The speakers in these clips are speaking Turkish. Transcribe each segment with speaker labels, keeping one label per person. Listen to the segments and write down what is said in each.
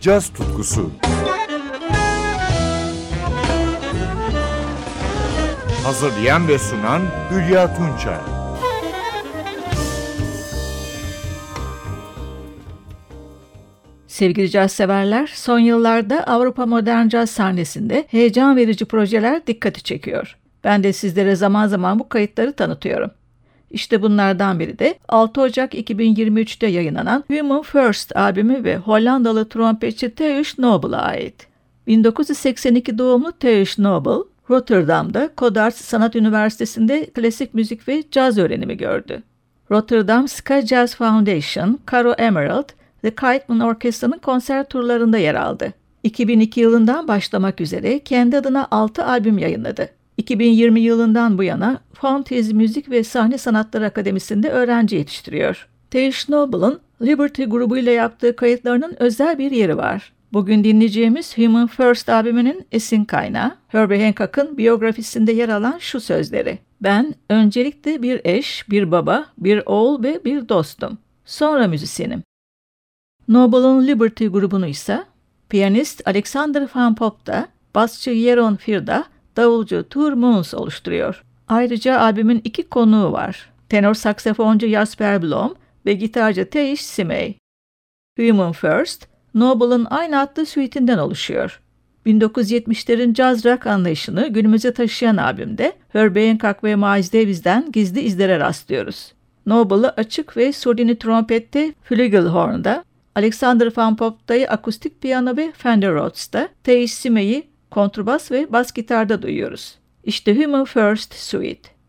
Speaker 1: caz tutkusu. Hazırlayan ve sunan Hülya Tunçay.
Speaker 2: Sevgili caz severler, son yıllarda Avrupa modern caz sahnesinde heyecan verici projeler dikkati çekiyor. Ben de sizlere zaman zaman bu kayıtları tanıtıyorum. İşte bunlardan biri de 6 Ocak 2023'te yayınlanan Human First albümü ve Hollandalı trompetçi Theush Nobel'a ait. 1982 doğumlu Theush Nobel, Rotterdam'da Codarts Sanat Üniversitesi'nde klasik müzik ve caz öğrenimi gördü. Rotterdam Ska Jazz Foundation, Caro Emerald ve Kiteman Orkestra'nın konser turlarında yer aldı. 2002 yılından başlamak üzere kendi adına 6 albüm yayınladı. 2020 yılından bu yana Fountains Müzik ve Sahne Sanatları Akademisi'nde öğrenci yetiştiriyor. Taylor Noble'ın Liberty grubuyla yaptığı kayıtlarının özel bir yeri var. Bugün dinleyeceğimiz Human First albümünün esin kaynağı, Herbie Hancock'ın biyografisinde yer alan şu sözleri. Ben öncelikle bir eş, bir baba, bir oğul ve bir dostum. Sonra müzisyenim. Noble'ın Liberty grubunu ise piyanist Alexander Van Pop'ta, basçı Jeroen Firda, davulcu Tur Moons oluşturuyor. Ayrıca albümün iki konuğu var. Tenor saksafoncu Jasper Blom ve gitarcı Teish Simey. Human First, Noble'ın aynı adlı suite'inden oluşuyor. 1970'lerin caz rock anlayışını günümüze taşıyan albümde Herbie Hancock ve Miles Davis'den gizli izlere rastlıyoruz. Noble'ı açık ve solini trompette, flugelhorn'da, Alexander Van Pop'tayı akustik piyano ve Fender Rhodes'ta, Teish Simey'i kontrbas ve bas gitarda duyuyoruz. İşte Human First Suite.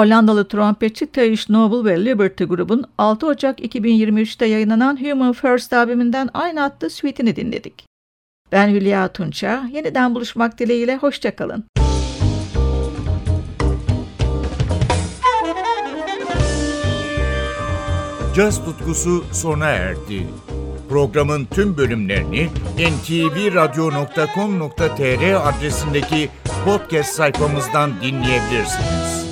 Speaker 2: Hollandalı trompetçi Thijs Nobel ve Liberty grubun 6 Ocak 2023'te yayınlanan Human First albümünden aynı adlı suite'ini dinledik. Ben Hülya Tunça, yeniden buluşmak dileğiyle hoşçakalın.
Speaker 1: Caz tutkusu sona erdi. Programın tüm bölümlerini ntvradio.com.tr adresindeki podcast sayfamızdan dinleyebilirsiniz.